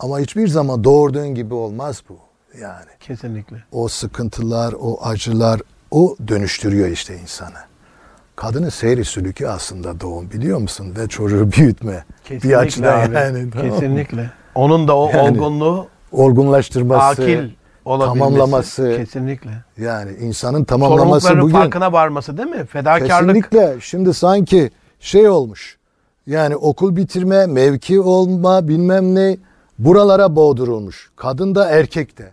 Ama hiçbir zaman doğurduğun gibi olmaz bu. Yani Kesinlikle. o sıkıntılar, o acılar o dönüştürüyor işte insanı. Kadının seyri sülükü aslında doğum biliyor musun? Ve çocuğu büyütme. Kesinlikle bir açıdan abi. yani. tamam? Kesinlikle. Onun da o Yani olgunluğu Olgunlaştırması, akil tamamlaması. Kesinlikle. yani insanın tamamlaması bugün. farkına varması değil mi? Fedakarlık. Kesinlikle. Şimdi sanki şey olmuş. Yani okul bitirme, mevki olma, bilmem ne buralara boğdurulmuş. Kadın da erkek de.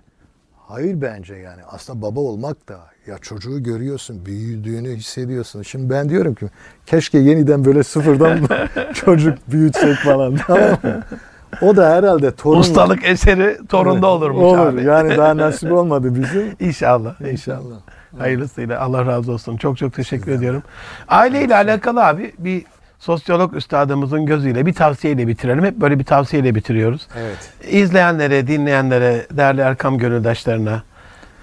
Hayır bence yani. Aslında baba olmak da ya çocuğu görüyorsun, büyüdüğünü hissediyorsun. Şimdi ben diyorum ki keşke yeniden böyle sıfırdan çocuk büyütsek falan. Tamam mı? O da herhalde torun. Ustalık eseri torunda olurmuş Olur. abi. Yani daha nasip olmadı bizim. İnşallah. İnşallah. Hayırlısıyla. Allah razı olsun. Çok çok teşekkür ediyorum. Aileyle alakalı abi bir sosyolog üstadımızın gözüyle bir tavsiyeyle bitirelim. Hep böyle bir tavsiyeyle bitiriyoruz. Evet. İzleyenlere, dinleyenlere, değerli Erkam gönüldaşlarına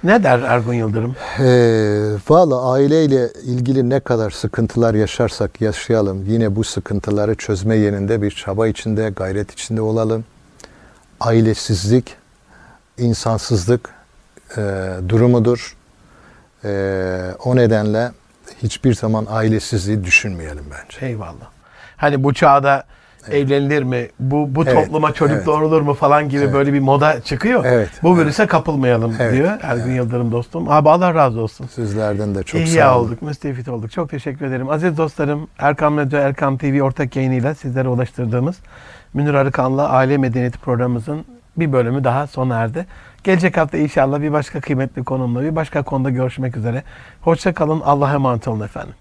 ne der Ergun Yıldırım? Ee, Valla aileyle ilgili ne kadar sıkıntılar yaşarsak yaşayalım. Yine bu sıkıntıları çözme yerinde bir çaba içinde, gayret içinde olalım. Ailesizlik, insansızlık e, durumudur. E, o nedenle hiçbir zaman ailesizliği düşünmeyelim bence. Eyvallah. hani bu çağda evlenilir mi? Bu bu Evet, topluma çocuk evet. doğurulur mu falan gibi Evet. böyle bir moda çıkıyor. Evet, Bu virüse kapılmayalım Evet, diyor Ergün Yıldırım dostum. Abi Allah razı olsun. Sizlerden de çok İhya sağ olun. olduk, müstefit olduk. Çok teşekkür ederim. Aziz dostlarım, Erkam Radyo, Erkam TV ortak yayınıyla sizlere ulaştırdığımız Münir Arıkan'la Aile Medeniyeti programımızın bir bölümü daha sona erdi. Gelecek hafta inşallah bir başka kıymetli konumla, bir başka konuda görüşmek üzere. Hoşça kalın, Allah'a emanet olun efendim.